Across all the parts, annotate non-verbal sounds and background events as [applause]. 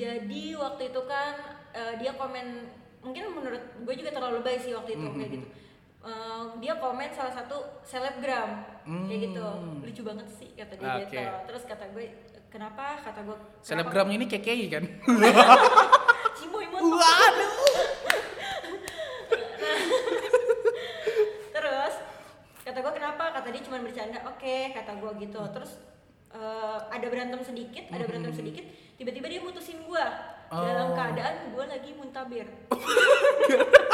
Jadi waktu itu kan eh, dia komen mungkin menurut gue juga terlalu baik sih waktu itu Mhm. kayak gitu. Eh, dia komen salah satu selebgram kayak gitu Hmm. lucu banget sih kata dia Oke. gitu terus kata gue kenapa kata gue kenapa- Selebgramnya ini KKI kan? [laughs] Cimoy. Waduh. [laughs] terus kata gue kenapa kata dia cuma bercanda oke kata gue gitu terus eh, ada berantem sedikit ada berantem sedikit tiba-tiba dia mutusin gue dalam Oh. keadaan gue lagi muntabir [laughs]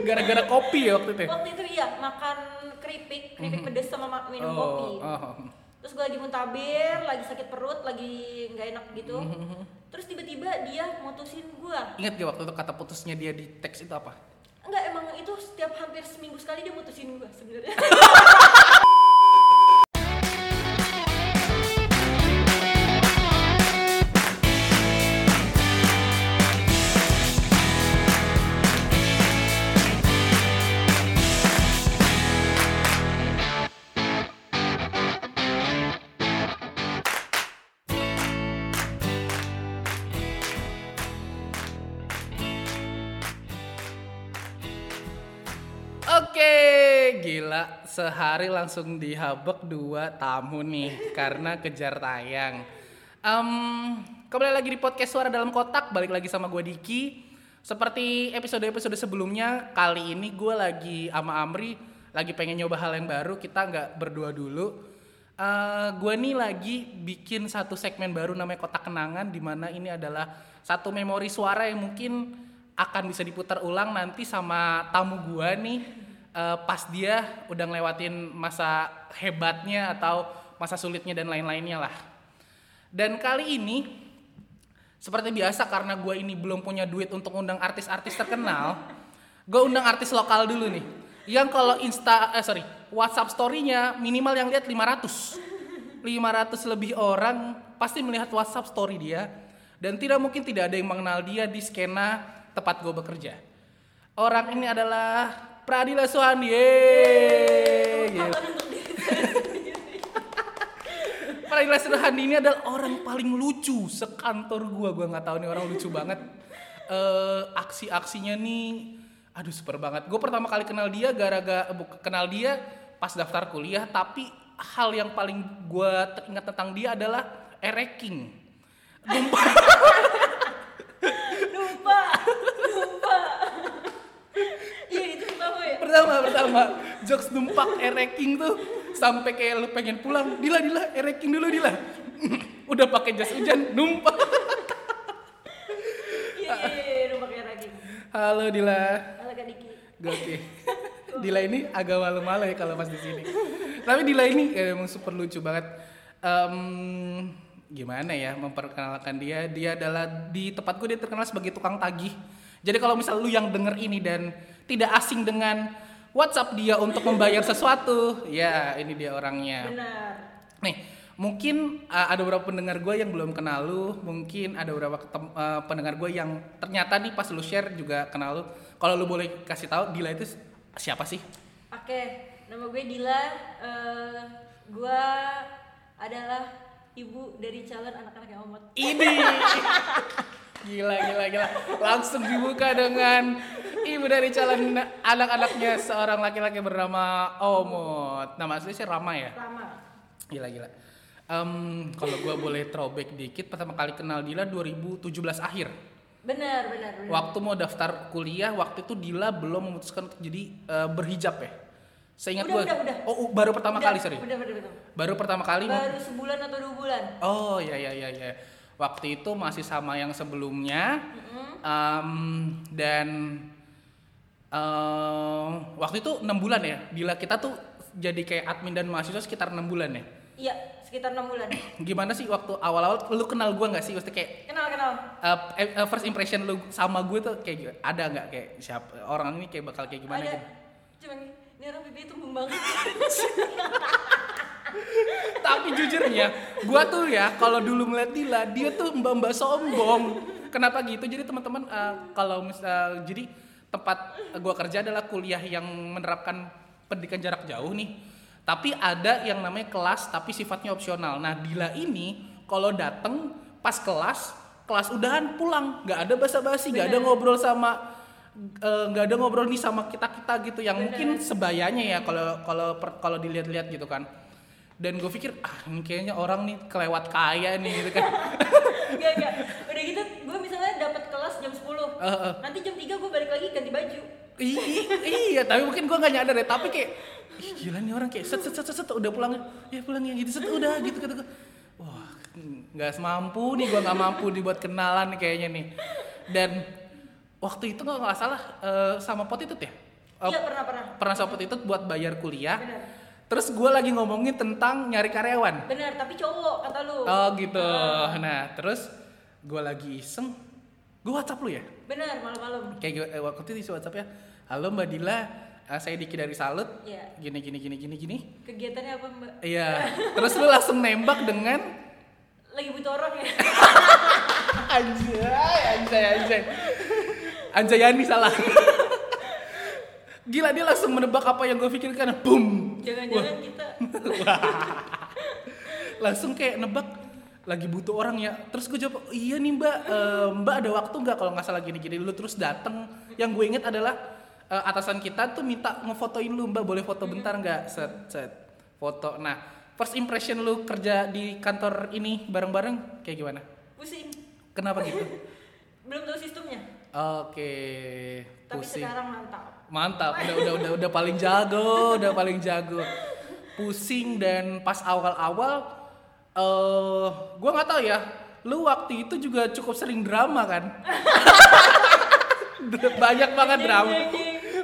Gara-gara kopi ya waktu itu. ya? waktu itu iya makan keripik keripik pedes sama ma- minum kopi oh. terus gue lagi muntabir lagi sakit perut lagi nggak enak gitu Mhm. terus tiba-tiba dia mutusin gue Ingat gak waktu itu kata putusnya dia di teks itu apa? Enggak emang itu setiap hampir seminggu sekali dia mutusin gue sebenarnya [laughs] gila. Sehari langsung dihabek dua tamu nih karena kejar tayang. Em, kembali lagi di podcast Suara Dalam Kotak, balik lagi sama gue Diki. Seperti episode-episode sebelumnya, kali ini gue lagi sama Amri, lagi pengen nyoba hal yang baru. Kita nggak berdua dulu. Eh, gue nih lagi bikin satu segmen baru namanya Kotak Kenangan, di mana ini adalah satu memori suara yang mungkin akan bisa diputar ulang nanti sama tamu gua nih eh, pas dia udah ngelewatin masa hebatnya atau masa sulitnya dan lain-lainnya lah. Dan kali ini seperti biasa karena gua ini belum punya duit untuk undang artis-artis terkenal, gue undang artis lokal dulu nih. Yang kalau Insta eh sorry, WhatsApp story-nya minimal yang lihat 500. 500 lebih orang pasti melihat WhatsApp story dia dan tidak mungkin tidak ada yang mengenal dia di skena tempat gue bekerja. Orang ini adalah Pradila. Yeay. Saya sendiri. [laughs] Pradila Suhandi ini adalah orang paling lucu sekantor gua. Gua nggak tahu nih orang lucu banget. Eh aksi-aksinya nih, aduh super banget. Gue pertama kali kenal dia gara-gara eh, kenal dia pas daftar kuliah. Tapi hal yang paling gua teringat tentang dia adalah ereking. lupa [laughs] pertama ya pertama jokes numpak ereking tuh sampai kayak lu pengen pulang dila dila ereking dulu dila [laughs] udah pakai jas hujan numpak iya iya iya halo dila halo kak Diki Oke. [laughs] Dila ini agak malu-malu ya kalau pas di sini. Tapi Dila ini eh, emang super lucu banget. Em, gimana ya memperkenalkan dia? Dia adalah di tempatku dia terkenal sebagai tukang tagih. Jadi kalau misal lu yang denger ini dan tidak asing dengan WhatsApp dia untuk membayar sesuatu, ya ini dia orangnya. benar Nih, mungkin uh, ada beberapa pendengar gue yang belum kenal lu, mungkin ada beberapa ketem- uh, pendengar gue yang ternyata nih pas lu share juga kenal lu. Kalau lu boleh kasih tahu Dila itu siapa sih? oke nama gue Dila eh gue adalah ibu dari calon anak-anak yang omot Ini. [laughs] gila, gila, gila. Langsung dibuka dengan ibu dari calon anak-anaknya seorang laki-laki bernama Omot. Nama asli sih Rama ya? Rama Gila, gila. Em, kalau gue boleh throwback dikit, pertama kali kenal Dila 2017 akhir. benar benar benar Waktu mau daftar kuliah, waktu itu Dila belum memutuskan untuk jadi eh, berhijab ya. Seingat Udah, gue. udah, udah. Oh, uh, baru pertama Udah, kali sorry. udah benar benar Baru pertama kali. baru sebulan atau dua bulan Oh ya ya ya ya. Waktu itu masih sama yang sebelumnya. Em, dan em, waktu itu enam bulan ya. Dila kita tuh jadi kayak admin dan mahasiswa sekitar enam bulan ya. iya sekitar enam bulan Gimana sih waktu awal-awal lu kenal gua nggak sih? Maksudnya kayak kenal kenal uh, first impression lu sama gue tuh kayak ada nggak kayak siapa orang ini kayak bakal kayak gimana ada gitu? cuma ini orang pipi tumbang banget [laughs] Tapi jujurnya, gua tuh ya kalau dulu ngeliat Dila, dia tuh mbak-mbak sombong. Kenapa gitu? Jadi teman-teman uh, kalau misal jadi tempat gua kerja adalah kuliah yang menerapkan pendidikan jarak jauh nih. Tapi ada yang namanya kelas tapi sifatnya opsional. Nah, Dila ini kalau dateng pas kelas kelas udahan pulang nggak ada basa-basi nggak ada ngobrol sama eh, nggak ada ngobrol nih sama kita kita gitu yang Bener. mungkin sebayanya ya kalau kalau kalau dilihat-lihat gitu kan dan gue pikir ah kayaknya orang nih kelewat kaya nih gitu kan [laughs] Enggak, enggak. Udah gitu gue misalnya dapat kelas jam 10. Eh, eh. Nanti jam 3 gue balik lagi ganti baju. I- iya tapi mungkin gue nggak nyadar ya tapi kayak Ih, gila nih orang kayak set set set set, set, udah pulang ya pulang ya gitu set udah gitu kata gue wah nggak mampu nih gue nggak mampu dibuat kenalan nih kayaknya nih dan waktu itu nggak nggak salah eh, sama pot itu ya Iya, pernah pernah. pernah sama pot itu buat bayar kuliah Benar. Terus gue lagi ngomongin tentang nyari karyawan. Benar, tapi cowok kata lu. oh gitu. Nah terus gue lagi iseng. Gue WhatsApp lu ya? Benar, malam-malam. kayak gue- eh, waktu itu isi WhatsApp ya. Halo mbak Dila. Eh, saya Diki dari Salut. Iya. gini gini gini gini gini. Kegiatannya apa, Mbak? iya. Terus lu langsung nembak dengan? Lagi butuh orang ya. [laughs] anjay anjay anjay. Anjayani salah. [laughs] Gila dia langsung menebak apa yang gue pikirkan. Boom Jangan-jangan kita. [laughs] Langsung kayak nebak lagi butuh orang ya. Terus gue jawab iya nih mbak. Eh, mbak ada waktu nggak kalau nggak salah gini gini lu terus dateng. Yang gue inget adalah eh, atasan kita tuh minta ngefotoin lu mbak. Boleh foto bentar nggak? Set set. Foto. Nah first impression lu kerja di kantor ini bareng-bareng kayak gimana? Pusing. kenapa gitu? [laughs] Belum tahu sistemnya. oke Tapi pusing. sekarang mantap. Mantap udah udah udah udah paling jago udah paling jago. Pusing dan pas awal-awal eh gua nggak tahu ya lu waktu itu juga cukup sering drama kan? [laughs] Banyak banget drama.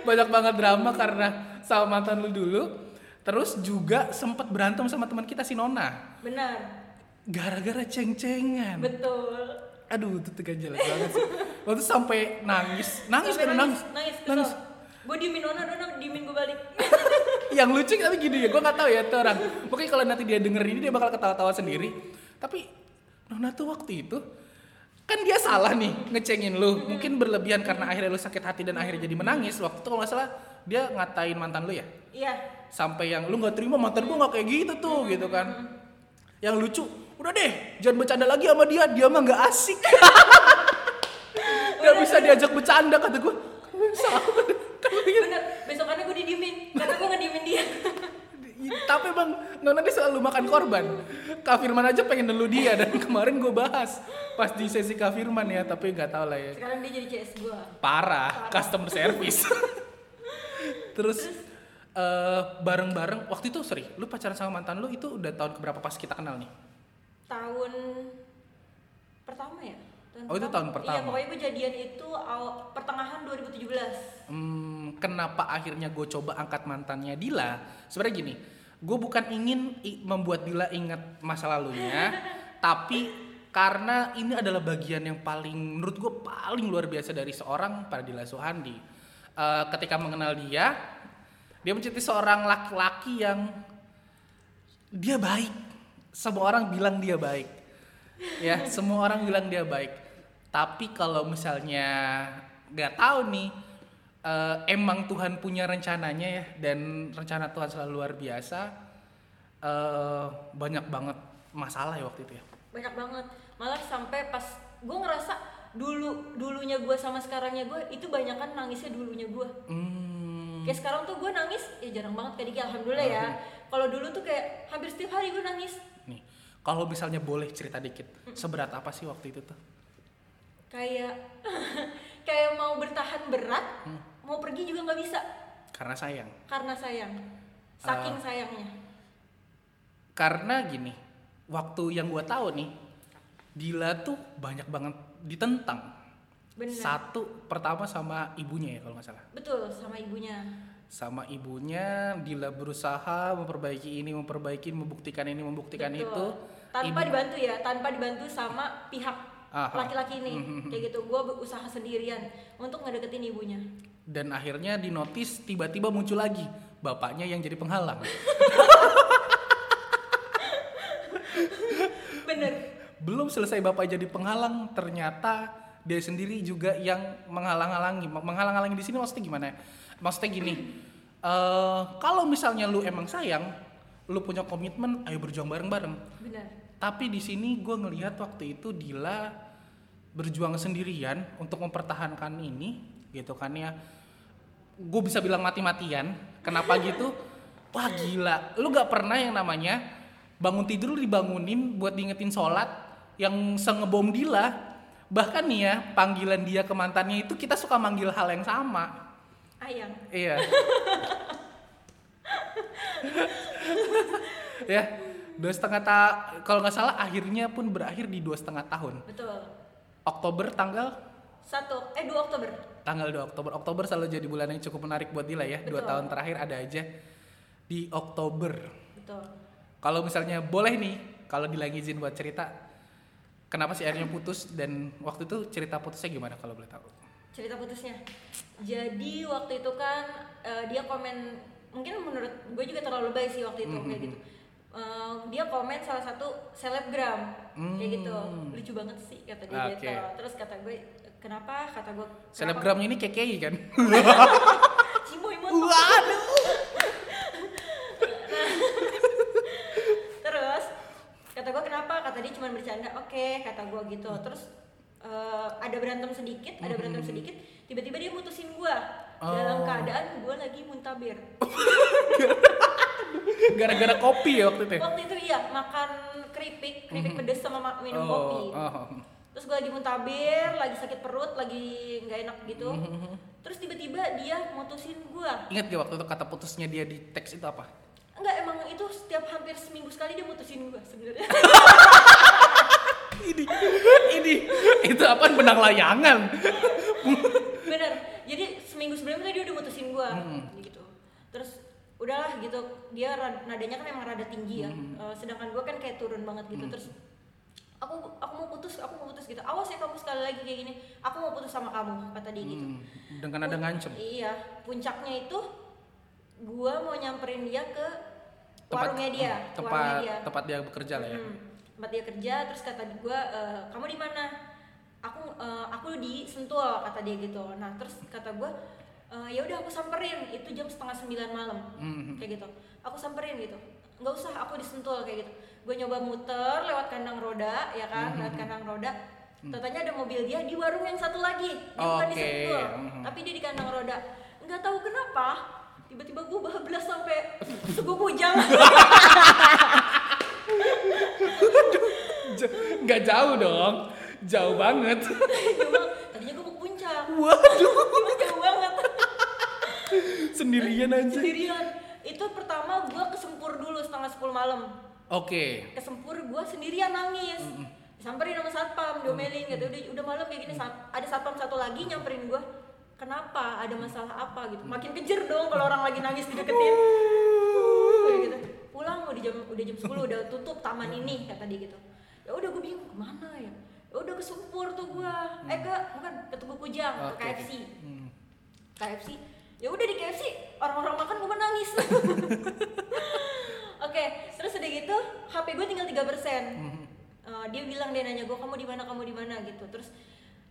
banyak banget drama karena sama mantan lu dulu. Terus juga sempat berantem sama teman kita si Nona. Benar. gara-gara ceng-cengan. Betul. aduh itu tegan jelas banget sih. Waktu sampai nangis. Nangis Sampai kan? nangis. Nangis, nangis kesel. Gue diemin Nona, Nona diemin gue balik. [laughs] yang lucu tapi gini ya gue nggak tahu ya tuh orang. Mungkin kalau nanti dia denger ini dia bakal ketawa-tawa sendiri. Tapi Nona tuh waktu itu kan dia salah nih ngecengin lu. Mungkin berlebihan karena akhirnya lu sakit hati dan akhirnya jadi menangis. Waktu itu kalau nggak salah dia ngatain mantan lu ya? Iya. sampai yang lu nggak terima mantan gua nggak kayak gitu tuh gitu kan. Yang lucu udah deh jangan bercanda lagi sama dia dia mah nggak asik. [laughs] Nggak bisa diajak bercanda kata gua [laughs] Bener, besokannya gue didiemin. Karena gue ngediemin dia. tapi bang Nona dia selalu makan korban Kak Firman aja pengen nelu dia dan [laughs] kemarin gue bahas pas di sesi Kak Firman ya tapi nggak tahu lah ya Sekarang dia jadi CS gue. parah customer service [laughs] terus eh, bareng-bareng waktu itu sorry lu pacaran sama mantan lu itu udah tahun keberapa pas kita kenal nih Tahun pertama ya? Oh, itu tahun pertama. Iya, pokoknya gue jadian itu aw- pertengahan 2017. Hmm, kenapa akhirnya gue coba angkat mantannya Dila? Sebenarnya gini, gue bukan ingin membuat Dila ingat masa lalunya, [laughs] tapi karena ini adalah bagian yang paling menurut gue paling luar biasa dari seorang pada Dila Suhandi. Eh, ketika mengenal dia, dia mencintai seorang laki-laki yang dia baik. Semua orang bilang dia baik. Ya, [laughs] semua orang bilang dia baik. Tapi kalau misalnya nggak tahu nih, eh, emang Tuhan punya rencananya ya, dan rencana Tuhan selalu luar biasa. eh, banyak banget masalah ya waktu itu ya. Banyak banget. Malah sampai pas gue ngerasa dulu dulunya gue sama sekarangnya gue itu banyak kan nangisnya dulunya gue. Hmm, Kayak sekarang tuh gue nangis ya jarang banget kayak Diki alhamdulillah ya. Kalau dulu tuh kayak hampir setiap hari gue nangis. nih, kalau misalnya boleh cerita dikit, seberat apa sih waktu itu tuh? Kayak [laughs] kayak mau bertahan berat, Hmm. mau pergi juga nggak bisa Karena sayang. karena sayang. Saking sayangnya. Karena gini, waktu yang gua tahu nih, Dila tuh banyak banget ditentang. Benar. Satu pertama sama ibunya ya kalau nggak salah. Betul sama ibunya. Sama ibunya Dila berusaha memperbaiki ini, memperbaiki, membuktikan ini, membuktikan Betul. itu. Tanpa Ibu- dibantu ya, tanpa dibantu sama pihak. Laki-laki ini. Mhm. Kayak gitu, gue usaha sendirian untuk ngedeketin ibunya. Dan akhirnya di notis tiba-tiba muncul lagi bapaknya yang jadi penghalang. [laughs] Bener. Belum selesai bapak jadi penghalang, ternyata dia sendiri juga yang menghalang-halangi. Menghalang-halangi di sini maksudnya gimana? ya? Maksudnya gini, [clears throat] eh kalau misalnya lu emang sayang, lu punya komitmen, ayo berjuang bareng-bareng. Bener. Tapi di sini gue ngelihat waktu itu Dila berjuang sendirian untuk mempertahankan ini gitu kan ya. Gue bisa bilang mati-matian. Kenapa [laughs] gitu? Wah gila. Lu gak pernah yang namanya bangun tidur lu dibangunin buat diingetin sholat yang sengebom Dila. Bahkan nih ya panggilan dia ke mantannya itu kita suka manggil hal yang sama. Ayang. Iya. [laughs] Ya dua setengah ta kalau nggak salah akhirnya pun berakhir di dua setengah tahun. Betul Oktober tanggal? Satu. Eh 2 Oktober. Tanggal 2 Oktober. Oktober selalu jadi bulan yang cukup menarik buat Dila ya. Dua Betul. tahun terakhir ada aja di Oktober. Betul. Kalau misalnya boleh nih kalau Dila ngizin buat cerita kenapa sih akhirnya putus? Dan waktu itu cerita putusnya gimana kalau boleh tahu? Cerita putusnya. Jadi waktu itu kan eh, dia komen mungkin menurut gue juga terlalu baik sih waktu itu kayak gitu Eh, dia komen salah satu selebgram. Kayak gitu. Lucu banget sih kata dia Oke. gitu. Terus kata gue kenapa? Kata gue selebgramnya ini KKI kan? [laughs] Cimoy waduh. [laughs] Terus kata gue kenapa? Kata dia cuma bercanda. Oke kata gue gitu. Terus eh, ada berantem sedikit ada berantem sedikit tiba-tiba dia mutusin gue dalam Oh. keadaan gue lagi muntabir [laughs] gara-gara kopi ya waktu itu ya? waktu itu iya makan keripik keripik pedes sama ma- minum kopi. oh. terus gue lagi muntabir lagi sakit perut lagi nggak enak gitu. Terus tiba-tiba dia mutusin gue ingat gak waktu itu kata putusnya dia di teks itu apa? Enggak emang itu setiap hampir seminggu sekali dia mutusin gue sebenarnya. [laughs] Ini ini itu apa benang layangan. Bener. Jadi seminggu sebelumnya dia udah mutusin gua. Gitu terus udahlah gitu dia rad- nadanya kan emang rada tinggi ya. Eh, sedangkan gua kan kayak turun banget gitu terus aku aku mau putus aku mau putus gitu. Awas ya kamu sekali lagi kayak gini aku mau putus sama kamu kata dia gitu. Hmm, dengan ada ngancem. iya puncaknya itu gua mau nyamperin dia ke Tempat- warungnya dia hmm, tempat warungnya dia. tempat dia bekerja lah ya. Hmm, tempat dia kerja terus kata gua "Eh, kamu di mana? Aku eh, aku di Sentul kata dia gitu. Nah terus kata gua "Eh, ya udah aku samperin itu jam setengah sembilan malam. Hmm. kayak gitu. Aku samperin gitu. Nggak usah aku di Sentul kayak gitu. Gue nyoba muter lewat kandang roda ya kan Hmm. lewat kandang roda. Tatanya ada mobil dia di warung yang satu lagi dia bukan di Oke, Sentul mhm. tapi dia di kandang roda. Nggak tahu kenapa tiba-tiba gue bablas sampai J- [laughs] nggak jauh dong jauh banget. Tadinya gue mau puncak. Waduh sendirian aja sendirian. Itu pertama gue kesempur dulu setengah 10 malam. Oke. Kesempur gue sendirian nangis. Samperin sama satpam diomelin gitu. Udah udah malam kayak gini sat- ada satpam satu lagi nyamperin gue kenapa? Ada masalah apa gitu? Makin kejer dong kalau orang lagi nangis dideketin. [laughs] Kayak gitu. Pulang udah jam udah jam 10 udah tutup taman ini kata dia gitu. Ya udah gue bingung ke mana ya? Ya udah kesempur tuh gue eh ke bukan ke Tugu Kujang ke Oke. KFC Hmm. KFC ya udah di KFC orang-orang makan gue menangis. [laughs] Oke terus udah gitu HP gue tinggal 3% persen. Dia bilang dia nanya gue kamu di mana kamu di mana? gitu. Terus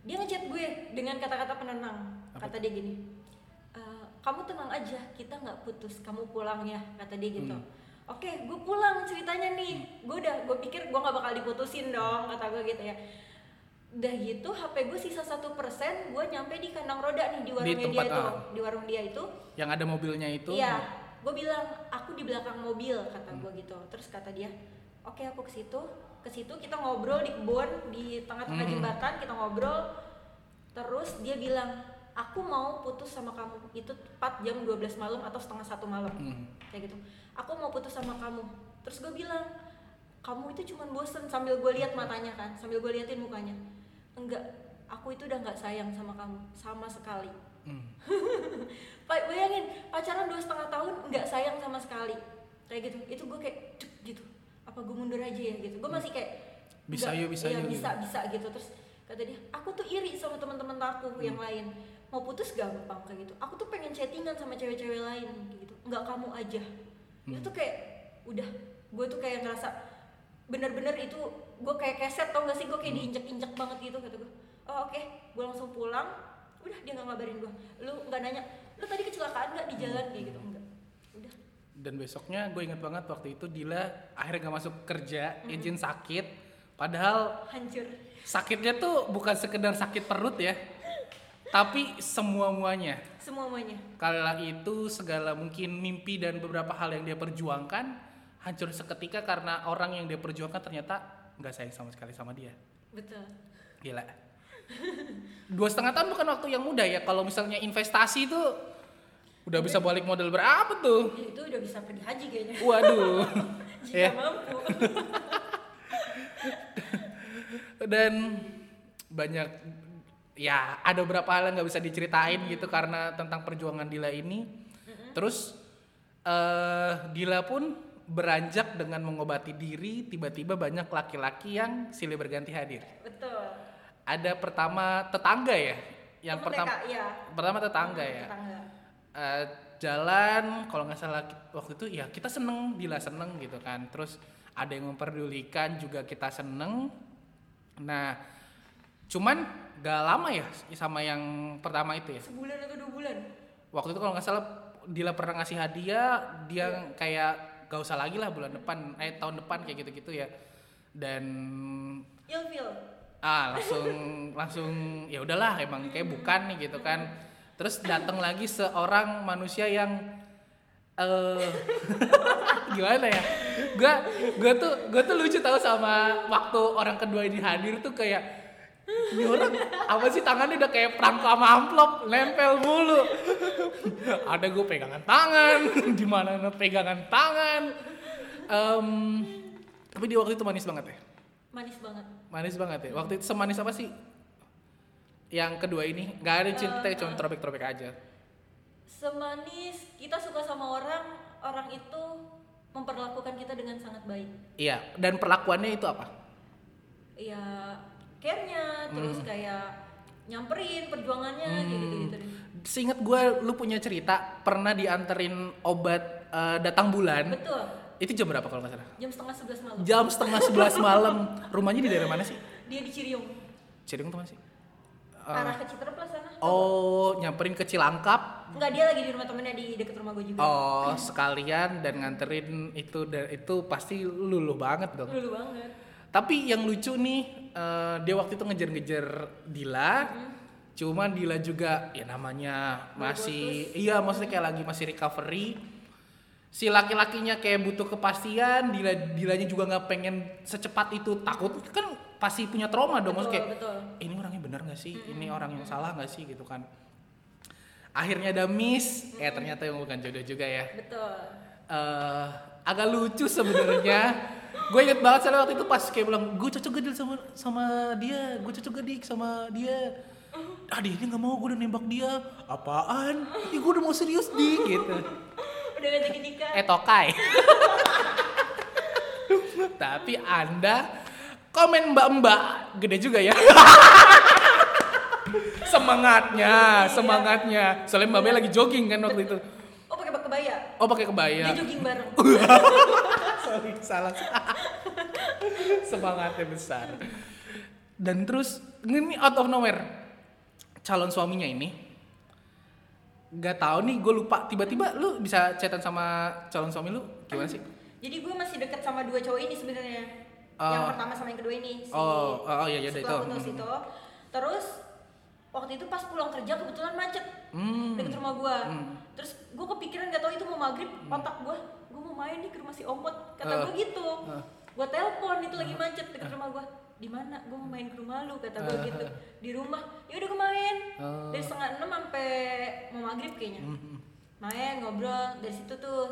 dia ngechat gue dengan kata-kata penenang. Kata dia gini "Eh, kamu tenang aja kita nggak putus kamu pulang ya kata dia gitu. Oke gue pulang ceritanya nih. Gue udah gue pikir gue nggak bakal diputusin dong kata gue gitu ya udah gitu HP gue sisa satu persen gue nyampe di kandang roda nih di warungnya dia tempat, itu ah. di warung dia itu. Yang ada mobilnya itu? Iya gue bilang aku di belakang mobil kata gue gitu. Terus kata dia oke aku ke situ. Ke situ kita ngobrol di kebun di tengah-tengah Hmm. jembatan kita ngobrol. Terus dia bilang aku mau putus sama kamu. Itu tepat jam 12 malam atau setengah satu malam. Hmm. kayak gitu. Aku mau putus sama kamu. Terus gue bilang kamu itu cuman bosen sambil gue lihat matanya kan sambil gue liatin mukanya enggak aku itu udah nggak sayang sama kamu sama sekali. Hmm. [laughs] Bayangin pacaran dua setengah tahun nggak sayang sama sekali. Kayak gitu itu gue kayak cuk gitu. Apa gue mundur aja ya? gitu. Gue masih kayak Bisa yuk, bisa iya, yuk, bisa gitu. bisa gitu. Terus kata dia aku tuh iri sama teman-teman aku yang lain. Mau putus gampang kayak gitu. Aku tuh pengen chattingan sama cewek-cewek lain kayak gitu. Nggak kamu aja. Itu tuh kayak udah gue tuh kayak ngerasa bener-bener itu gue kayak keset tau gak sih? Gue kayak diinjek-injek banget gitu kata gue oh oke. Gue langsung pulang. Udah dia nggak ngabarin gue lu nggak nanya lu tadi kecelakaan nggak di jalan? Kayak gitu. Enggak. Udah. Dan besoknya gue inget banget waktu itu Dila akhirnya gak masuk kerja izin sakit. Padahal hancur. sakitnya tuh bukan sekedar sakit perut ya tapi semua muanya. Semuanya. kala itu segala mungkin mimpi dan beberapa hal yang dia perjuangkan hancur seketika karena orang yang dia perjuangkan ternyata nggak sayang sama sekali sama dia. Betul. gila. Dua setengah tahun bukan waktu yang mudah ya kalau misalnya investasi itu udah bisa balik modal berapa tuh? Ya, itu udah bisa pergi haji kayaknya. waduh. [laughs] Jika ya. mampu. [laughs] dan banyak ya ada beberapa hal yang nggak bisa diceritain gitu karena tentang perjuangan Dila ini. Terus eh Dila pun beranjak dengan mengobati diri tiba-tiba banyak laki-laki yang silih berganti hadir Betul. ada pertama tetangga ya yang Temen pertama TK, iya. pertama tetangga ya Tetangga. Eh, jalan kalau nggak salah waktu itu ya kita seneng Dila seneng gitu kan terus ada yang memperdulikan juga kita seneng nah cuman gak lama ya sama yang pertama itu ya Sebulan atau dua bulan. waktu itu kalau nggak salah Dila pernah ngasih hadiah dia kayak gak usah lagi lah bulan depan eh tahun depan kayak gitu-gitu ya. Dan Ilfil. ah langsung [laughs] langsung ya udahlah emang kayak bukan nih gitu kan. Terus datang lagi seorang manusia yang eh [laughs] gimana ya? Gua gua tuh gua tuh lucu tahu sama waktu orang kedua ini hadir tuh kayak ini orang apa sih tangannya udah kayak perangko sama amplop nempel mulu ada gue pegangan tangan [laughs] di mana pegangan tangan Em, tapi di waktu itu manis banget ya Manis banget. Manis banget ya. Waktu itu semanis apa sih? Yang kedua ini nggak ada cinta, Eh, cuma tropik-tropik aja. Semanis kita suka sama orang, orang itu memperlakukan kita dengan sangat baik. Iya. Dan perlakuannya itu apa? Ya care-nya, terus Hmm. kayak nyamperin perjuangannya kayak gitu-gitu deh. Seingat gue, lu punya cerita pernah dianterin obat eh, datang bulan. Betul. Itu jam berapa kalau nggak salah? Jam setengah sebelas malam. Jam setengah sebelas [laughs] malam. Rumahnya di daerah mana sih? Dia di Ciriung. Ciriung tuh mana sih? Eh, Arah ke Citerplas sana. oh, nyamperin ke Cilangkap. Enggak, dia lagi di rumah temennya di deket rumah gue juga. Oh, [laughs] sekalian dan nganterin itu dan itu pasti luluh banget dong. Dulu banget. Tapi yang lucu nih, eh, dia waktu itu ngejar-ngejar Dila. Cuman Dila juga ya namanya masih iya maksudnya kayak lagi masih recovery. Si laki-lakinya kayak butuh kepastian, Dila Dilanya juga nggak pengen secepat itu takut kan pasti punya trauma dong maksudnya kayak betul. ini orangnya benar nggak sih? Ini orang yang salah nggak sih gitu kan. Akhirnya ada miss, eh ternyata yang bukan jodoh juga ya Betul. eh agak lucu sebenarnya. [laughs] gue inget banget soalnya waktu itu pas kayak bilang gue cocok gak Dil, sama sama dia, gue cocok gak dik sama dia. Ah dia nggak mau, gue udah nembak dia. Apaan? Ih gue udah mau serius dik gitu. Udah ngajakin nikah. Eh tokai. [laughs] Tapi anda komen mbak-mbak gede juga ya. [laughs] semangatnya, semangatnya. Soalnya mbak Be lagi jogging kan waktu itu. Oh pakai kebaya. Oh pakai kebaya. Dia jogging bareng. [laughs] Sorry, salah. [laughs] Semangatnya besar. Dan terus ini out of nowhere calon suaminya ini nggak tahu nih gue lupa tiba-tiba lu bisa chatan sama calon suami lu gimana sih? Jadi gue masih deket sama dua cowok ini sebenarnya. Oh. Yang pertama sama yang kedua ini. Si Oh, oh, oh, iya, iya, si itu. pelaku terus Hmm. itu. Terus waktu itu pas pulang kerja kebetulan macet Hmm. deket rumah gua. Hmm. Terus gua kepikiran gak tahu itu mau maghrib, otak gua, gua mau main nih ke rumah si Omot. Kata Ah. gua gitu. Ah. Gua telepon itu lagi macet deket rumah gua. Di mana? Gua mau main ke rumah lu kata Ah. gitu. Di rumah. Ya udah gua main. Dari setengah enam sampai mau maghrib kayaknya. Hmm. Main ngobrol dari situ tuh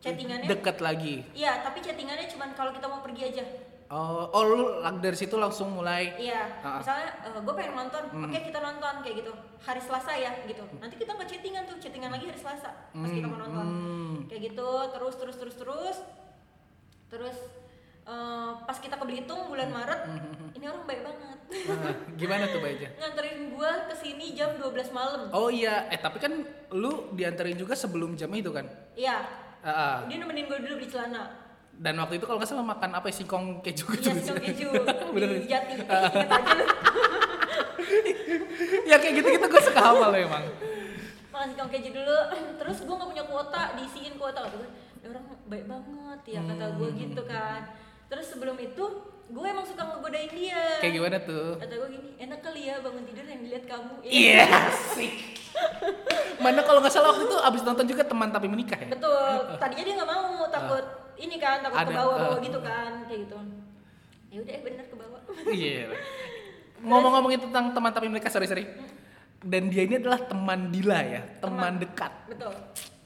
chattingannya. Deket lagi. Iya, tapi chattingannya cuma kalau kita mau pergi aja. Oh, oh lu dari situ langsung mulai Iya, Ah. misalnya gue pengen nonton, Hmm. oke kita nonton kayak gitu. Hari Selasa ya, gitu. Nanti kita nggak chattingan tuh, chattingan lagi hari Selasa pas kita mau nonton. Hmm. Kayak gitu, terus terus terus terus, terus eh, pas kita ke Belitung bulan Maret, [laughs] ini orang baik banget. Ah, gimana tuh baiknya? [laughs] Nganterin gue ke sini jam 12 malam. Oh iya, eh tapi kan lu dianterin juga sebelum jam itu kan? Iya, ah. dia nemenin gue dulu beli celana. Dan waktu itu kalau nggak salah makan apa ya, singkong keju Iya, gitu. singkong keju [laughs] Bener. di Jati. [laughs] Ya kayak gitu-gitu gue suka hafal emang. makan singkong keju dulu terus gue nggak punya kuota diisiin kuota kata gue "Ini orang baik banget ya kata gue gitu kan terus sebelum itu gue emang suka ngegodain dia Kayak gimana tuh? kata gue gini enak kali ya bangun tidur yang dilihat kamu Ya, [laughs] Iya sih. Mana kalau nggak salah waktu itu abis nonton juga teman tapi menikah ya? betul tadinya dia nggak mau takut ini kan takut Ada, ke bawah-bawah uh. gitu kan kayak gitu ya udah eh bener ke bawah [laughs] Iya. Ngomong-ngomongin tentang teman tapi menikah sorry sorry. Dan dia ini adalah teman Dila ya, teman, dekat. betul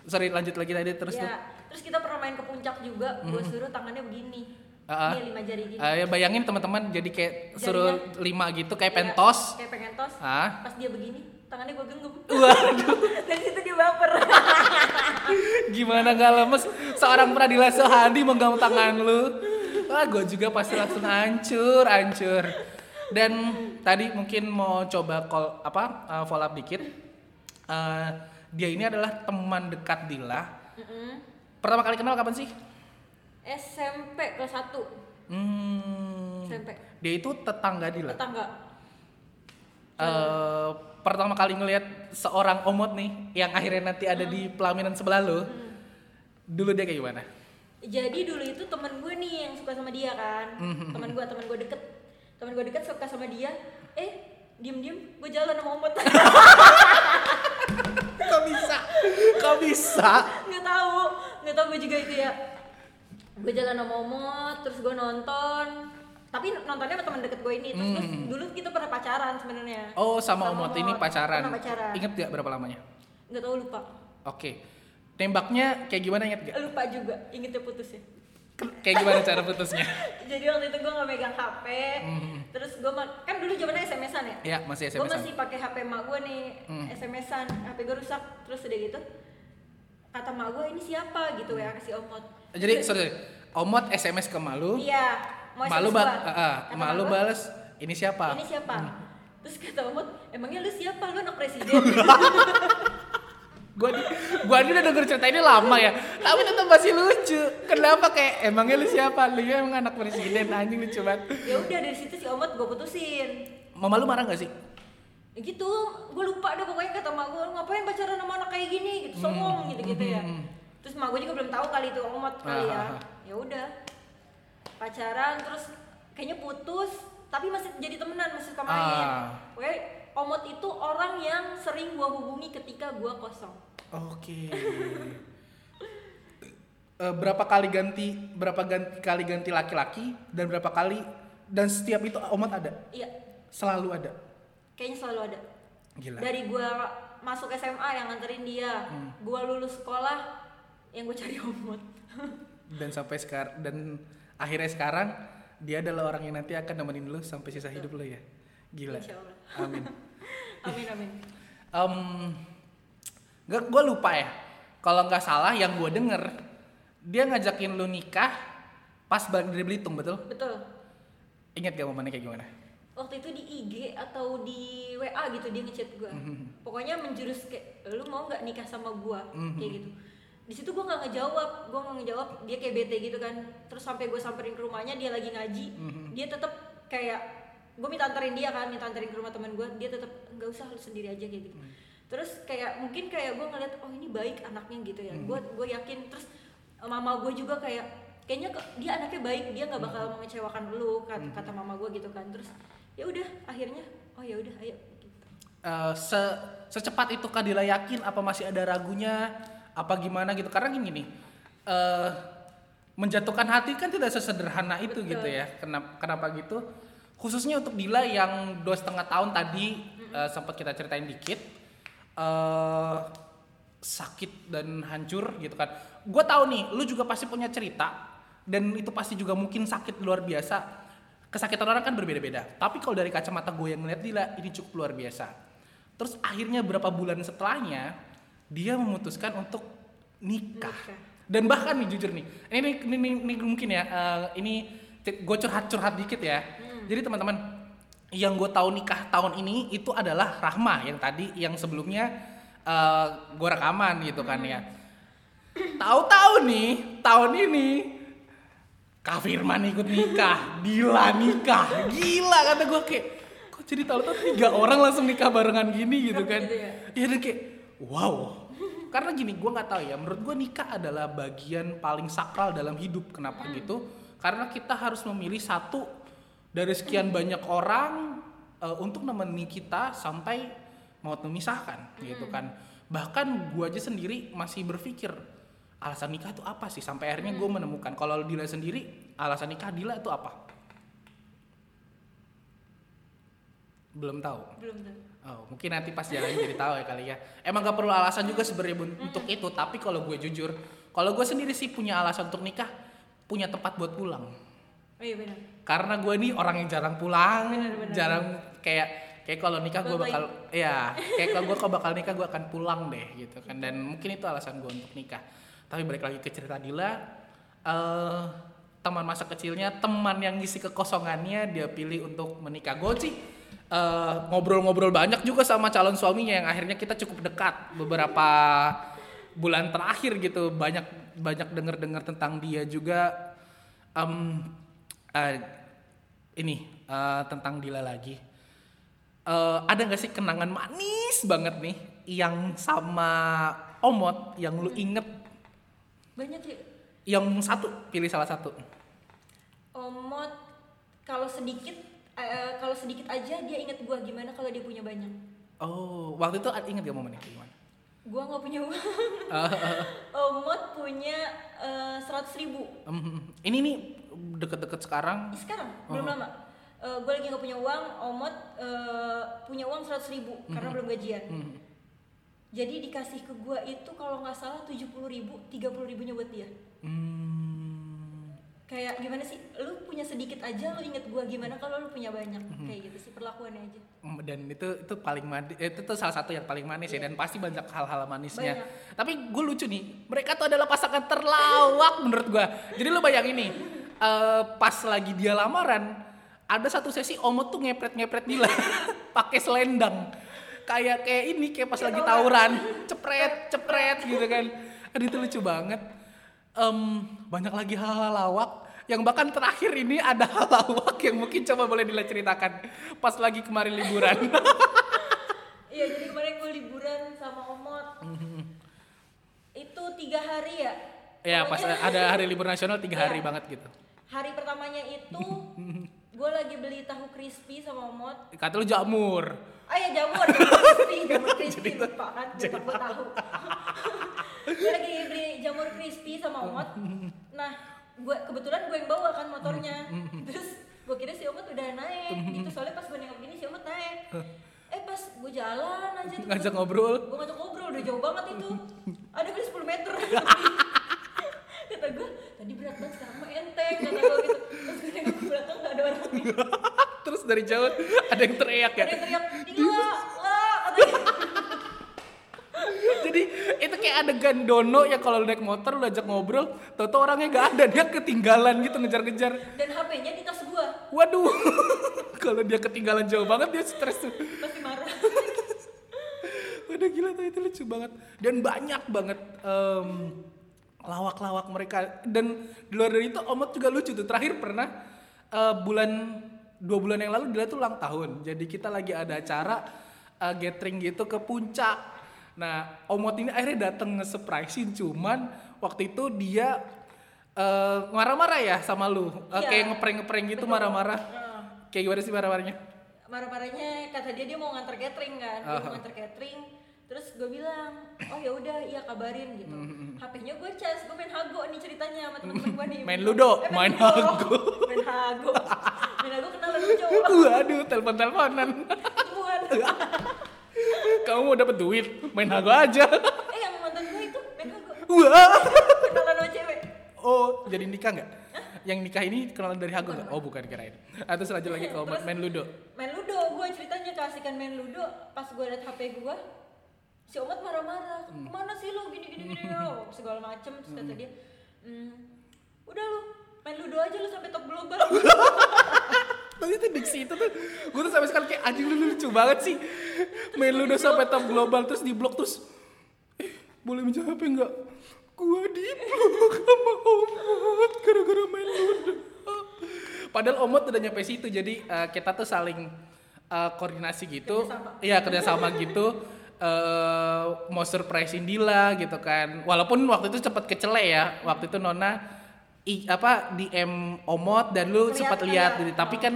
Sorry lanjut lagi tadi terus tuh. ya terus kita pernah main ke puncak juga gue suruh tangannya begini ah. ini lima jari gini Eh, ya bayangin teman-teman jadi kayak Jarinya. suruh lima gitu kayak Iya, pentos. kayak pengen tos Ah. pas dia begini tangannya gue genggam Waduh, [laughs] dari situ dia baper gimana gak lemes seorang Pradila Sohandi menggenggam tangan lu. Wah, gue juga pasti langsung hancur, hancur. Dan tadi mungkin mau coba call apa uh, follow up dikit. Eh, dia ini adalah teman dekat Dila. Mm-mm. Pertama kali kenal kapan sih? SMP kelas 1 Hmm, SMP dia itu tetangga Dila. tetangga Eh, pertama kali ngelihat seorang omot nih yang akhirnya nanti ada di pelaminan sebelah lo. Dulu dia kayak gimana? jadi dulu itu temen gue nih yang suka sama dia kan Mhm. teman gue teman gue deket teman gue deket suka sama dia eh diem diem gue jalan sama omot [laughs] Kok bisa? Kok bisa? nggak tahu nggak tahu gue juga itu ya gue jalan sama omot terus gue nonton tapi nontonnya sama teman deket gue ini terus, terus Hmm. dulu kita pernah pacaran sebenarnya Oh sama, Omot ini pacaran. pernah pacaran Ingat gak berapa lamanya? nggak tahu lupa Oke. Tembaknya kayak gimana inget gak? lupa juga ingetnya putus ya Kayak gimana cara putusnya? [laughs] jadi waktu itu gue nggak megang HP Mhm. terus gue kan dulu zamannya SMS-an ya Ya masih gue SMS. masih pakai HP mak gue nih Hmm. SMS-an HP gue rusak terus udah gitu kata mak gue ini siapa gitu ya kasih omot Jadi sorry, sorry. Omot SMS ke Malu. iya mau Malu ba gua. ah, Kata Malu gua, bales ini siapa? ini siapa terus kata omot emangnya lu siapa lu anak presiden [laughs] Gua gua ini udah denger cerita ini lama ya, tapi tetap masih lucu. Kenapa kayak emangnya lu siapa? Lu ya emang anak presiden anjing lucu banget. ya udah dari situ si omot gue putusin Mama lu marah gak sih? ya gitu gue lupa deh pokoknya kata mak gue ngapain pacaran sama anak kayak gini gitu songong gitu gitu ya Hmm. terus mak gue juga belum tahu kali itu omot kali ya Ah, ah, ah. ya udah pacaran terus kayaknya putus tapi masih jadi temenan masih suka main. Ah. Pokoknya omot itu orang yang sering gua hubungi ketika gua kosong. Oke. Eh, berapa kali ganti berapa ganti kali ganti laki-laki dan berapa kali dan setiap itu Omot ada? Iya. Selalu ada? Kayaknya selalu ada. Gila. Dari gua masuk SMA yang nganterin dia Hmm. gua lulus sekolah yang gue cari omot. Dan sampai sekarang dan akhirnya sekarang dia adalah orang yang nanti akan nemenin lu sampai sisa hidup lu ya. Gila. [laughs] Amin. Amin amin. Um, gak gue lupa ya. Kalau nggak salah yang gue denger dia ngajakin lu nikah pas balik dari Belitung betul? Betul. Ingat gak momennya kayak gimana? Waktu itu di IG atau di WA gitu dia ngechat gua. Mhm. pokoknya menjurus kayak lu mau nggak nikah sama gua? Mhm. kayak gitu di situ gua nggak ngejawab gua nggak ngejawab dia kayak bete gitu kan terus sampai gue samperin ke rumahnya dia lagi ngaji Mhm. dia tetap kayak gue minta anterin dia kan minta anterin ke rumah teman gue dia tetap nggak usah lu sendiri aja kayak gitu Mhm. terus kayak mungkin kayak gue ngeliat oh ini baik anaknya gitu ya Mhm. gue gue yakin terus eh, mama gue juga kayak kayaknya dia anaknya baik dia nggak bakal Mhm. mengecewakan lu kata, kata mama gue gitu kan terus ya udah akhirnya oh ya udah ayo gitu. Eh, se secepat itu kah Dila yakin apa masih ada ragunya apa gimana gitu. Karena gini nih eh menjatuhkan hati kan tidak sesederhana itu Betul. gitu ya. Kenapa kenapa gitu? Khususnya untuk Dila yang dua setengah tahun tadi eh, sempat kita ceritain dikit eh sakit dan hancur gitu kan. Gue tahu nih lu juga pasti punya cerita dan itu pasti juga mungkin sakit luar biasa. Kesakitan orang kan berbeda-beda. Tapi kalau dari kacamata gue yang ngeliat Dila ini cukup luar biasa. Terus akhirnya berapa bulan setelahnya dia memutuskan untuk nikah. Nikah. dan bahkan nih jujur nih ini ini, ini, ini mungkin ya eh, ini gue curhat curhat dikit ya. Jadi teman-teman yang gue tahu nikah tahun ini itu adalah Rahma yang tadi yang sebelumnya eh gue rekaman gitu kan ya. Tahu-tahu nih tahun ini Kak Firman ikut nikah, Dila nikah, gila kata gue kayak kok jadi tahu-tahu tiga orang langsung nikah barengan gini? Gitu kan? Gitu ya? Iya dan kayak wow. [laughs] Karena gini gue nggak tahu ya, menurut gue nikah adalah bagian paling sakral dalam hidup. Kenapa gitu? Karena kita harus memilih satu dari sekian banyak orang eh, untuk nemenin kita sampai mau memisahkan gitu kan. Bahkan gua aja sendiri masih berpikir alasan nikah itu apa sih? Sampai akhirnya gue menemukan kalau Dila sendiri alasan nikah Dila itu apa? Belum tahu. Belum tahu Oh, mungkin nanti pas jalan jadi tahu ya kali ya. Emang gak perlu alasan juga sebenarnya untuk itu, tapi kalau gue jujur, kalau gue sendiri sih punya alasan untuk nikah, punya tempat buat pulang. oh iya benar. Karena gue nih orang yang jarang pulang, Bener, bener, jarang kayak kayak kalau nikah gue bakal ya kayak kalau gue [laughs] kalau bakal nikah gue akan pulang deh gitu kan. Dan mungkin itu alasan gue untuk nikah. Tapi balik lagi ke cerita Dila eh teman masa kecilnya teman yang ngisi kekosongannya dia pilih untuk menikah. Gue sih eh, ngobrol-ngobrol banyak juga sama calon suaminya yang akhirnya kita cukup dekat beberapa bulan terakhir gitu. Banyak banyak dengar dengar tentang dia juga. Em, eh, ini eh, tentang Dila lagi. Eh, ada nggak sih kenangan manis banget nih yang sama Omot yang lu inget? Banyak ya yang satu pilih salah satu. Omot kalau sedikit eh, kalau sedikit aja dia inget gua gimana kalau dia punya banyak. Oh waktu itu inget gak momennya gimana? Gua nggak punya uang. [laughs] Eh, omot punya seratus ribu. Em, ini nih deket-deket sekarang? Sekarang? Belum lama. Eh, gue lagi nggak punya uang omot eh, punya uang seratus ribu karena belum gajian. Hmm. jadi dikasih ke gua itu kalau nggak salah tujuh puluh ribu tiga puluh ribunya buat dia. Hmm, kayak gimana sih? Lu punya sedikit aja lu inget gua gimana kalau lu punya banyak. Kayak gitu sih perlakuannya aja. Dan itu itu paling manis itu tuh salah satu yang paling manis ya dan pasti banyak hal-hal manisnya. Banyak. tapi gue lucu nih mereka tuh adalah pasangan terlawak menurut gue jadi lu bayangin nih eh, pas lagi dia lamaran ada satu sesi omot tuh ngepret ngepret Dila [laughs] pakai selendang. Kayak kayak ini kayak pas lagi tawuran. Cepret cepret gitu kan. Aduh itu lucu banget. Em, banyak lagi hal-hal lawak yang bahkan terakhir ini ada hal lawak yang mungkin coba boleh Dila ceritakan. Pas lagi kemarin liburan. [laughs] Iya jadi kemarin gue liburan sama omot. Itu tiga hari ya? Ya pas ada hari libur nasional tiga hari Iya. banget gitu. Hari pertamanya itu [laughs] gue lagi beli tahu crispy sama omot. Kata lu jamur. Ah ya jamur. Jamur crispy [laughs] jamur crispy lupa kan lupa gue tahu. Gue lagi beli jamur crispy sama omot. Nah gue kebetulan gue yang bawa kan motornya. [laughs] Terus gue kira si omot udah naik gitu soalnya pas gue nengok gini si omot naik. [laughs] Eh pas gue jalan aja tuh. Ngajak ngobrol. Gue ngajak ngobrol udah jauh banget itu. [laughs] Ada kali 10 meter. Kata gue tadi berat banget sekarang mah enteng kata gue gitu. Terus gue nengok ke belakang gak ada orang. Terus dari jauh ada yang teriak ya? Ada yang teriak Dila lah katanya jadi itu kayak adegan Dono ya kalau lu naik motor lu ajak ngobrol tau orangnya gak ada dia ketinggalan gitu ngejar-ngejar. Dan HP-nya di tas gue waduh [laughs] kalau dia ketinggalan jauh banget dia stres. Tuh pasti marah. [laughs] Waduh gila tuh itu lucu banget. Dan banyak banget em, lawak-lawak mereka. Dan di luar dari itu Omot juga lucu tuh. Terakhir pernah eh, bulan dua bulan yang lalu dia tuh ulang tahun. Jadi kita lagi ada acara eh, gathering gitu ke puncak nah Omot ini akhirnya dateng nge-surprisein cuman waktu itu dia eh, marah-marah ya sama lu. Iya. kayak ngeprank-ngeprank gitu marah-marah. Heeh. kayak gimana sih marah-marahnya? Marah-marahnya kata dia dia mau nganter catering kan. Dia mau nganter catering. Terus gue bilang oh ya udah iya kabarin gitu. HP-nya gue cas gue main hago nih ceritanya sama temen-temen gue nih. [laughs] Main Ludo, Eh, main Ludo. Hago. [laughs] main hago. Main hago kenalan lu cowok. [laughs] Waduh telepon-teleponan. Bukan. Kamu mau dapat duit, main hago aja. eh yang mantan gue itu main hago Wah. kenalan sama cewek Oh, jadi nikah nggak? Yang nikah ini kenalan dari hago nggak? Oh, bukan kirain. Atau selanjut lagi kalau main, main ludo. main ludo gue ceritanya keasikan main ludo pas gue liat hp gue si omat marah-marah Hmm. ke mana sih lo gini gini gini lo segala macem terus kata dia "Hmm, udah lu main ludo aja lu sampai top global [laughs] Tapi itu diksi itu tuh, gue tuh sampai sekarang kayak anjing lu lucu banget sih. Main ludo sampai top global terus di blok terus, eh boleh minjem HP nggak? Gua di blok sama Omot gara-gara main ludo. Padahal Omot udah nyampe situ, jadi eh, kita tuh saling eh, koordinasi gitu, iya kerjasama gitu. eh mau surprisein Dila gitu kan, walaupun waktu itu cepet kecele ya, waktu itu Nona i, apa DM Omot dan lu sempat lihat ya. gitu. Tapi kan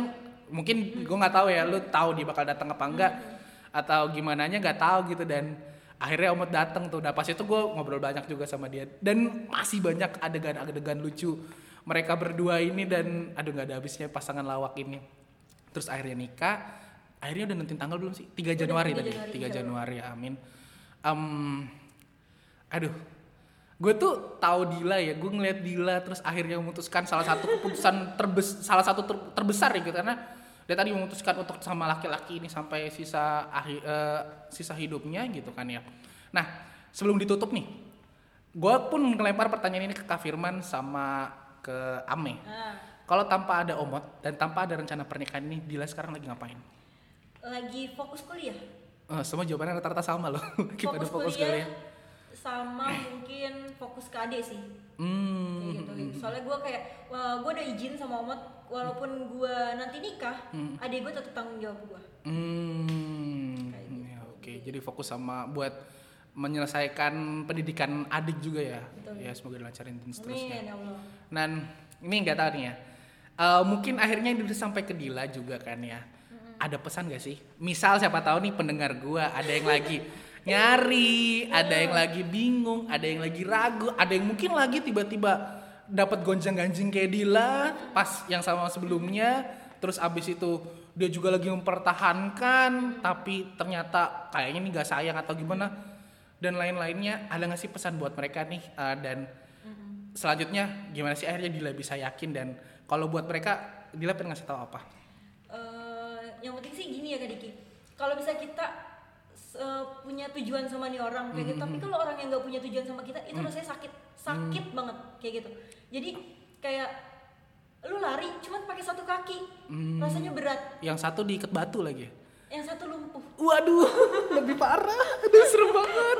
mungkin gue nggak tahu ya lu tahu dia bakal datang apa enggak atau gimana nya nggak tahu gitu. Dan akhirnya Omot datang tuh. Nah pas itu gue ngobrol banyak juga sama dia. Dan masih banyak adegan-adegan lucu mereka berdua ini. Dan aduh nggak ada habisnya pasangan lawak ini. Terus akhirnya nikah. Akhirnya udah nentuin tanggal belum sih? 3 Januari 3 tadi. Januari, 3 insya Allah. Januari amin. Em, aduh gue tuh tahu Dila ya gue ngeliat Dila terus akhirnya memutuskan salah satu keputusan terbes salah satu ter- terbesar ya gitu karena dia tadi memutuskan untuk sama laki-laki ini sampai sisa akhir eh, sisa hidupnya gitu kan ya. Nah sebelum ditutup nih gue pun ngelempar pertanyaan ini ke Kak Firman sama ke Ame. Nah, kalau tanpa ada Omot dan tanpa ada rencana pernikahan ini Dila sekarang lagi ngapain? Lagi fokus kuliah. Eh, semua jawabannya rata-rata sama loh. [laughs] Gimana Fokus, kuliah, sama mungkin fokus ke adik sih. Hmm. Kayak gitu. Soalnya gue kayak, wah, gue udah izin sama Omot, walaupun gue nanti nikah, adik gue tetap tanggung jawab gue. Hmm. Kayak gitu. Ya, Oke, jadi fokus sama buat menyelesaikan pendidikan adik juga ya. Betul. Ya semoga dilancarin dan Amin seterusnya. ya Allah. Dan ini nggak tahu nih ya. Eh, mungkin akhirnya ini udah sampai ke Dila juga kan ya. Ada pesan gak sih? Misal siapa tahu nih pendengar gua ada yang lagi [laughs] nyari, ada yang lagi bingung, ada yang lagi ragu, ada yang mungkin lagi tiba-tiba dapat gonjang-ganjing kayak Dila pas yang sama sebelumnya, terus abis itu dia juga lagi mempertahankan, tapi ternyata kayaknya ini gak sayang atau gimana dan lain-lainnya. Ada nggak sih pesan buat mereka nih Eh, dan selanjutnya gimana sih akhirnya Dila bisa yakin dan kalau buat mereka Dila pengen ngasih tahu apa? Eh, yang penting sih gini ya Kak Diki. Kalau bisa kita eh, punya tujuan sama nih orang kayak gitu. Tapi kalau orang yang nggak punya tujuan sama kita, itu rasanya sakit, sakit banget kayak gitu. Jadi kayak lu lari cuman pakai satu kaki, rasanya berat. Yang satu diikat batu lagi. Yang satu lumpuh. Waduh, [laughs] lebih parah. Aduh, serem banget.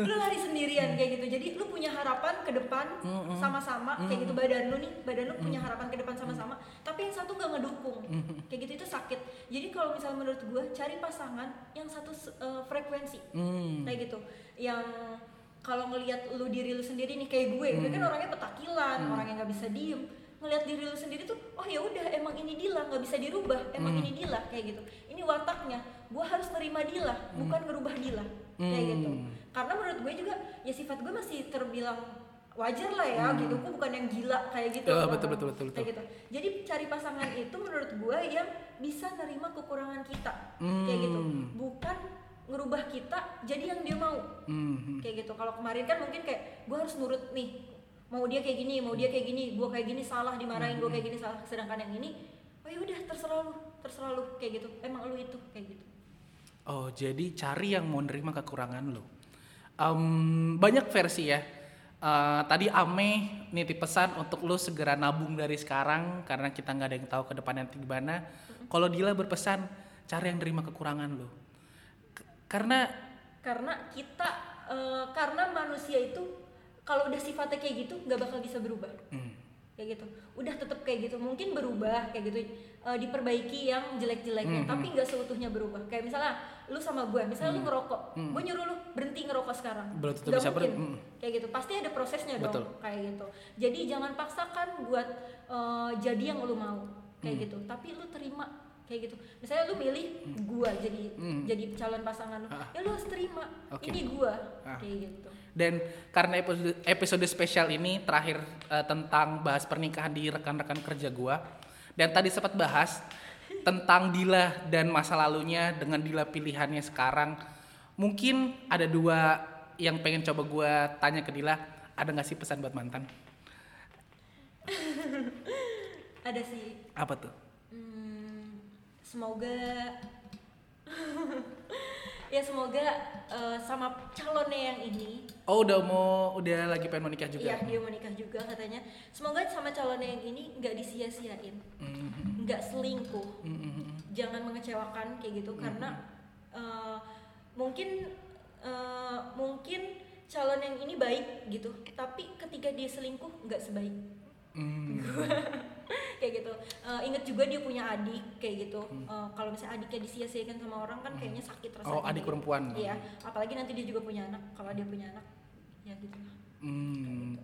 lu lari sendirian kayak gitu. Jadi lu punya harapan ke depan sama-sama kayak gitu. Badan lu nih badan lu punya harapan ke depan sama-sama tapi yang satu gak ngedukung. Kayak gitu itu sakit. Jadi kalau misalnya menurut gue cari pasangan yang satu eh, frekuensi. Hmm. kayak gitu. Yang kalau ngelihat lu diri lu sendiri nih kayak gue gue kan orangnya petakilan orang yang nggak bisa diem ngelihat diri lu sendiri tuh oh ya udah emang ini Dila nggak bisa dirubah emang ini Dila kayak gitu. Ini wataknya gue harus terima Dila bukan ngerubah Dila kayak gitu. Karena menurut gue juga ya sifat gue masih terbilang wajar lah ya gitu. Gue bukan yang gila kayak gitu. Ya, loh. betul, betul, betul, kayak gitu. Jadi cari pasangan itu menurut gue yang bisa nerima kekurangan kita kayak gitu. Hmm. bukan ngerubah kita jadi yang dia mau. Hmm. kayak gitu. Kalau kemarin kan mungkin kayak gue harus nurut nih mau dia kayak gini mau dia kayak gini gue kayak gini salah dimarahin gue kayak gini salah sedangkan yang ini oh ya udah terserah lu terserah lu kayak gitu emang lu itu kayak gitu Oh, jadi cari yang mau nerima kekurangan lo. Em, banyak versi ya. Eh, tadi Ame nitip pesan untuk lo segera nabung dari sekarang karena kita nggak ada yang tahu ke depan nanti gimana. Kalau Dila berpesan cari yang nerima kekurangan lo. K- karena karena kita eh, karena manusia itu kalau udah sifatnya kayak gitu nggak bakal bisa berubah hmm, kayak gitu udah tetap kayak gitu mungkin berubah kayak gitu eh, diperbaiki yang jelek-jeleknya Mhm. tapi nggak seutuhnya berubah kayak misalnya lu sama gue misalnya lu ngerokok Mhm. gue nyuruh lu berhenti ngerokok sekarang Belum tentu bisa ber- mungkin. mhm. kayak gitu pasti ada prosesnya Betul. dong kayak gitu jadi jangan paksakan buat eh, jadi yang lu mau kayak Mhm. gitu tapi lu terima kayak gitu misalnya lu milih gua jadi Mhm. jadi calon pasangan lu Ah. ya lu harus terima Oke. ini gua Ah. kayak gitu dan karena episode, episode spesial ini terakhir eh, tentang bahas pernikahan di rekan-rekan kerja gua dan tadi sempat bahas tentang Dila dan masa lalunya dengan Dila pilihannya sekarang mungkin ada dua yang pengen coba gua tanya ke Dila. Ada nggak sih pesan buat mantan? [laughs] Ada sih. Apa tuh? Hmm, semoga [laughs] [laughs] ya semoga eh, sama calonnya yang ini. Oh udah mau udah lagi pengen menikah juga? Iya dia mau nikah juga katanya. Semoga sama calonnya yang ini nggak disia-siain. Mhm. nggak selingkuh. Mhm. jangan mengecewakan kayak gitu. Karena eh, mungkin eh, mungkin calon yang ini baik gitu. Tapi ketika dia selingkuh nggak sebaik Hmm. [laughs] kayak gitu. Eh, inget juga dia punya adik kayak gitu. Eh, kalau misalnya adiknya disia-siakan sama orang kan kayaknya sakit rasanya oh adik gitu. perempuan. Iya apalagi nanti dia juga punya anak. Kalau dia punya anak ya gitu. Hmm.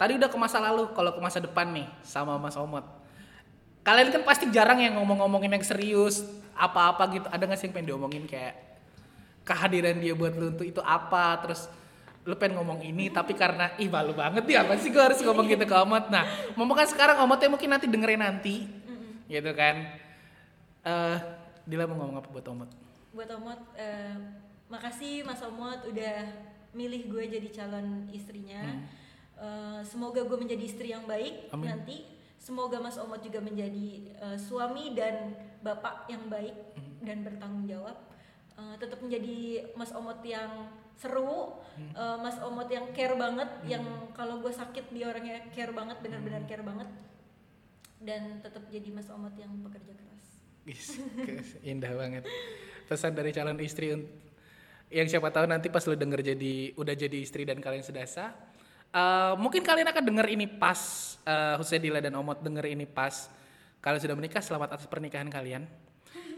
Tadi udah ke masa lalu, kalau ke masa depan nih sama Mas Omot. kalian kan pasti jarang yang ngomong-ngomongin yang serius apa-apa gitu. Ada nggak sih yang pengen diomongin? Kayak kehadiran dia buat lu tuh itu apa? Terus lu pengen ngomong ini tapi karena ih malu banget ya apa sih gue harus ngomong gitu ke Omot? Nah ngomong kan sekarang Omotnya mungkin nanti dengerin nanti. Gitu kan. Eh Dila mau ngomong apa buat Omot? Buat Omot eh, makasih Mas Omot udah milih gue jadi calon istrinya. Eh, semoga gue menjadi istri yang baik Amin. nanti. Semoga Mas Omot juga menjadi eh, suami dan bapak yang baik dan bertanggung jawab. Eh, tetap menjadi Mas Omot yang seru eh, Mas Omot yang care banget yang kalau gue sakit dia orangnya care banget benar-benar care banget. Dan tetap jadi Mas Omot yang pekerja keras. Indah banget. Pesan dari calon istri yang siapa tahu nanti pas lu denger jadi udah jadi istri dan kalian sudah sah eh, mungkin kalian akan denger ini pas uh, Husedila dan Omot denger ini pas kalian sudah menikah selamat atas pernikahan kalian.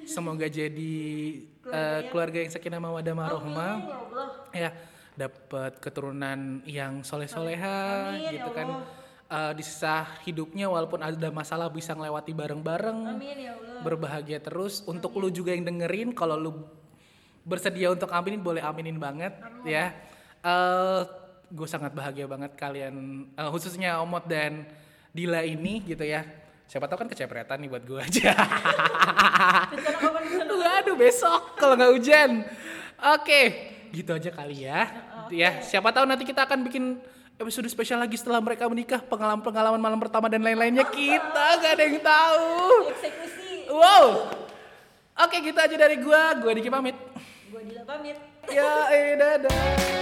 Semoga jadi eh, keluarga yang sakinah mawadah marohmah. Amin, ya ya dapat keturunan yang soleh soleha Amin, gitu ya kan. Eh, di sisa hidupnya walaupun ada masalah bisa ngelewati bareng-bareng Amin ya Allah. berbahagia terus. Untuk lu juga yang dengerin kalau lu bersedia untuk aminin boleh aminin banget ya. Eh gue sangat bahagia banget kalian eh, khususnya Omot dan Dila ini gitu ya. Siapa tahu kan kecepretan nih buat gue aja. Rencana kapan bisa waduh besok kalau nggak hujan. Oke gitu aja kali ya ya siapa tahu nanti kita akan bikin episode spesial lagi setelah mereka menikah pengalaman pengalaman malam pertama dan lain-lainnya kita gak ada yang tahu eksekusi Wow. Oke, gitu aja dari gua. Gua Diki pamit. gue Dila pamit Ya, eh, dadah.